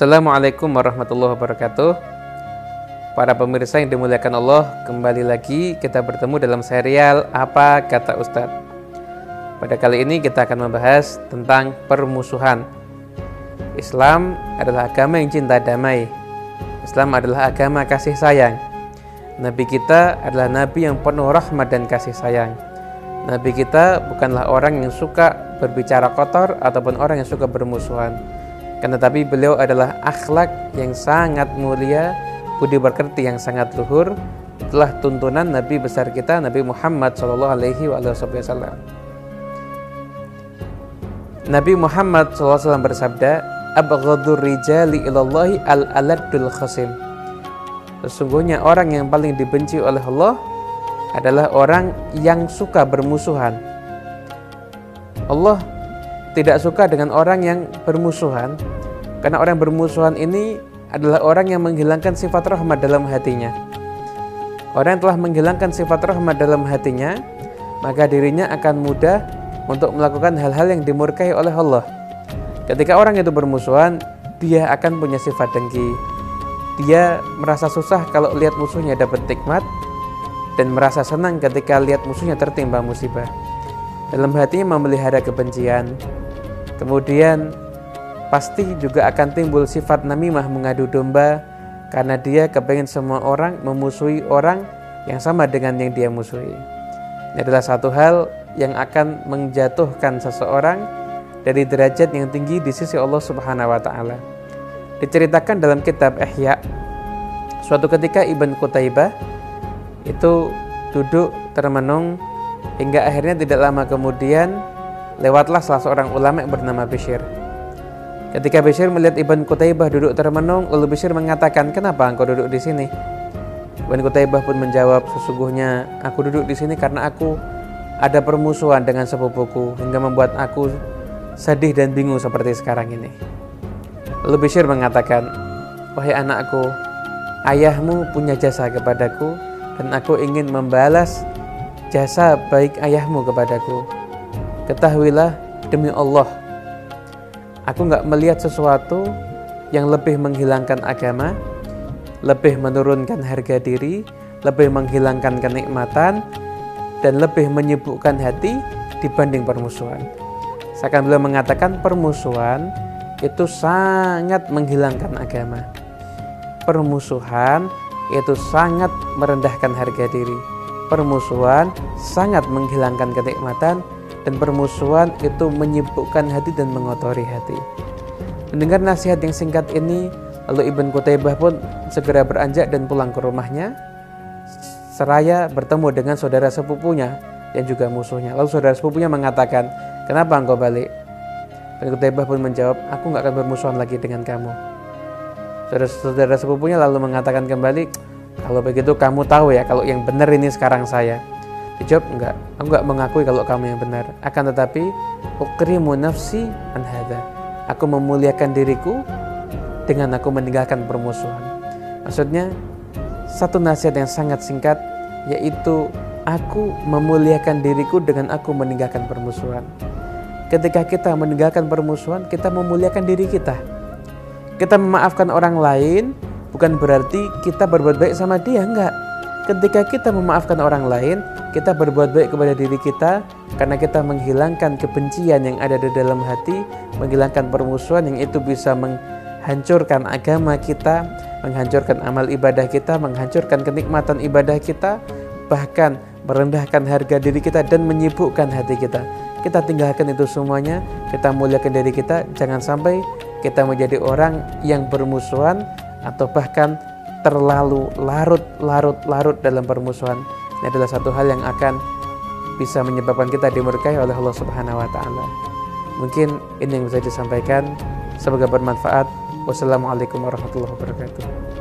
Assalamualaikum warahmatullahi wabarakatuh. Para pemirsa yang dimuliakan Allah Kembali lagi kita bertemu dalam serial Apa Kata Ustadz. Pada kali ini kita akan membahas tentang permusuhan. Islam adalah agama yang cinta damai. Islam adalah agama kasih sayang. Nabi kita adalah Nabi yang penuh rahmat dan kasih sayang. Nabi kita bukanlah orang yang suka berbicara kotor ataupun orang yang suka bermusuhan karena tapi beliau adalah akhlak yang sangat mulia, budi berkerti yang sangat luhur, telah tuntunan Nabi besar kita Nabi Muhammad Wasallam. Nabi Muhammad SAW bersabda, Abghadur rijali ilallahi al-aladul khasim. Sesungguhnya orang yang paling dibenci oleh Allah adalah orang yang suka bermusuhan. Allah tidak suka dengan orang yang bermusuhan karena orang bermusuhan ini adalah orang yang menghilangkan sifat rahmat dalam hatinya. Orang yang telah menghilangkan sifat rahmat dalam hatinya, maka dirinya akan mudah untuk melakukan hal-hal yang dimurkai oleh Allah. Ketika orang itu bermusuhan, dia akan punya sifat dengki. Dia merasa susah kalau lihat musuhnya dapat nikmat dan merasa senang ketika lihat musuhnya tertimpa musibah. Dalam hatinya memelihara kebencian, Kemudian pasti juga akan timbul sifat namimah mengadu domba karena dia kepengen semua orang memusuhi orang yang sama dengan yang dia musuhi. Ini adalah satu hal yang akan menjatuhkan seseorang dari derajat yang tinggi di sisi Allah Subhanahu wa taala. Diceritakan dalam kitab Ihya suatu ketika Ibn Qutaibah itu duduk termenung hingga akhirnya tidak lama kemudian lewatlah salah seorang ulama yang bernama Bishir. Ketika Bishir melihat Ibn Qutaibah duduk termenung, lalu Bishir mengatakan, "Kenapa engkau duduk di sini?" Ibn Qutaibah pun menjawab, "Sesungguhnya aku duduk di sini karena aku ada permusuhan dengan sepupuku hingga membuat aku sedih dan bingung seperti sekarang ini." Lalu Bishir mengatakan, "Wahai anakku, ayahmu punya jasa kepadaku dan aku ingin membalas jasa baik ayahmu kepadaku." Ketahuilah demi Allah, aku nggak melihat sesuatu yang lebih menghilangkan agama, lebih menurunkan harga diri, lebih menghilangkan kenikmatan, dan lebih menyibukkan hati dibanding permusuhan. Seakan beliau mengatakan permusuhan itu sangat menghilangkan agama. Permusuhan itu sangat merendahkan harga diri. Permusuhan sangat menghilangkan kenikmatan dan permusuhan itu menyibukkan hati dan mengotori hati. Mendengar nasihat yang singkat ini, lalu Ibn Qutaibah pun segera beranjak dan pulang ke rumahnya, seraya bertemu dengan saudara sepupunya yang juga musuhnya. Lalu saudara sepupunya mengatakan, kenapa engkau balik? Ibn Qutaibah pun menjawab, aku nggak akan bermusuhan lagi dengan kamu. Saudara-saudara sepupunya lalu mengatakan kembali, kalau begitu kamu tahu ya kalau yang benar ini sekarang saya. Dijawab enggak, aku enggak mengakui kalau kamu yang benar. Akan tetapi ukrimu nafsi an Aku memuliakan diriku dengan aku meninggalkan permusuhan. Maksudnya satu nasihat yang sangat singkat yaitu aku memuliakan diriku dengan aku meninggalkan permusuhan. Ketika kita meninggalkan permusuhan, kita memuliakan diri kita. Kita memaafkan orang lain bukan berarti kita berbuat baik sama dia, enggak Ketika kita memaafkan orang lain, kita berbuat baik kepada diri kita karena kita menghilangkan kebencian yang ada di dalam hati, menghilangkan permusuhan yang itu bisa menghancurkan agama kita, menghancurkan amal ibadah kita, menghancurkan kenikmatan ibadah kita, bahkan merendahkan harga diri kita dan menyibukkan hati kita. Kita tinggalkan itu semuanya, kita muliakan diri kita, jangan sampai kita menjadi orang yang bermusuhan atau bahkan terlalu larut-larut-larut dalam permusuhan. Ini adalah satu hal yang akan bisa menyebabkan kita dimurkai oleh Allah Subhanahu wa taala. Mungkin ini yang bisa disampaikan. Semoga bermanfaat. Wassalamualaikum warahmatullahi wabarakatuh.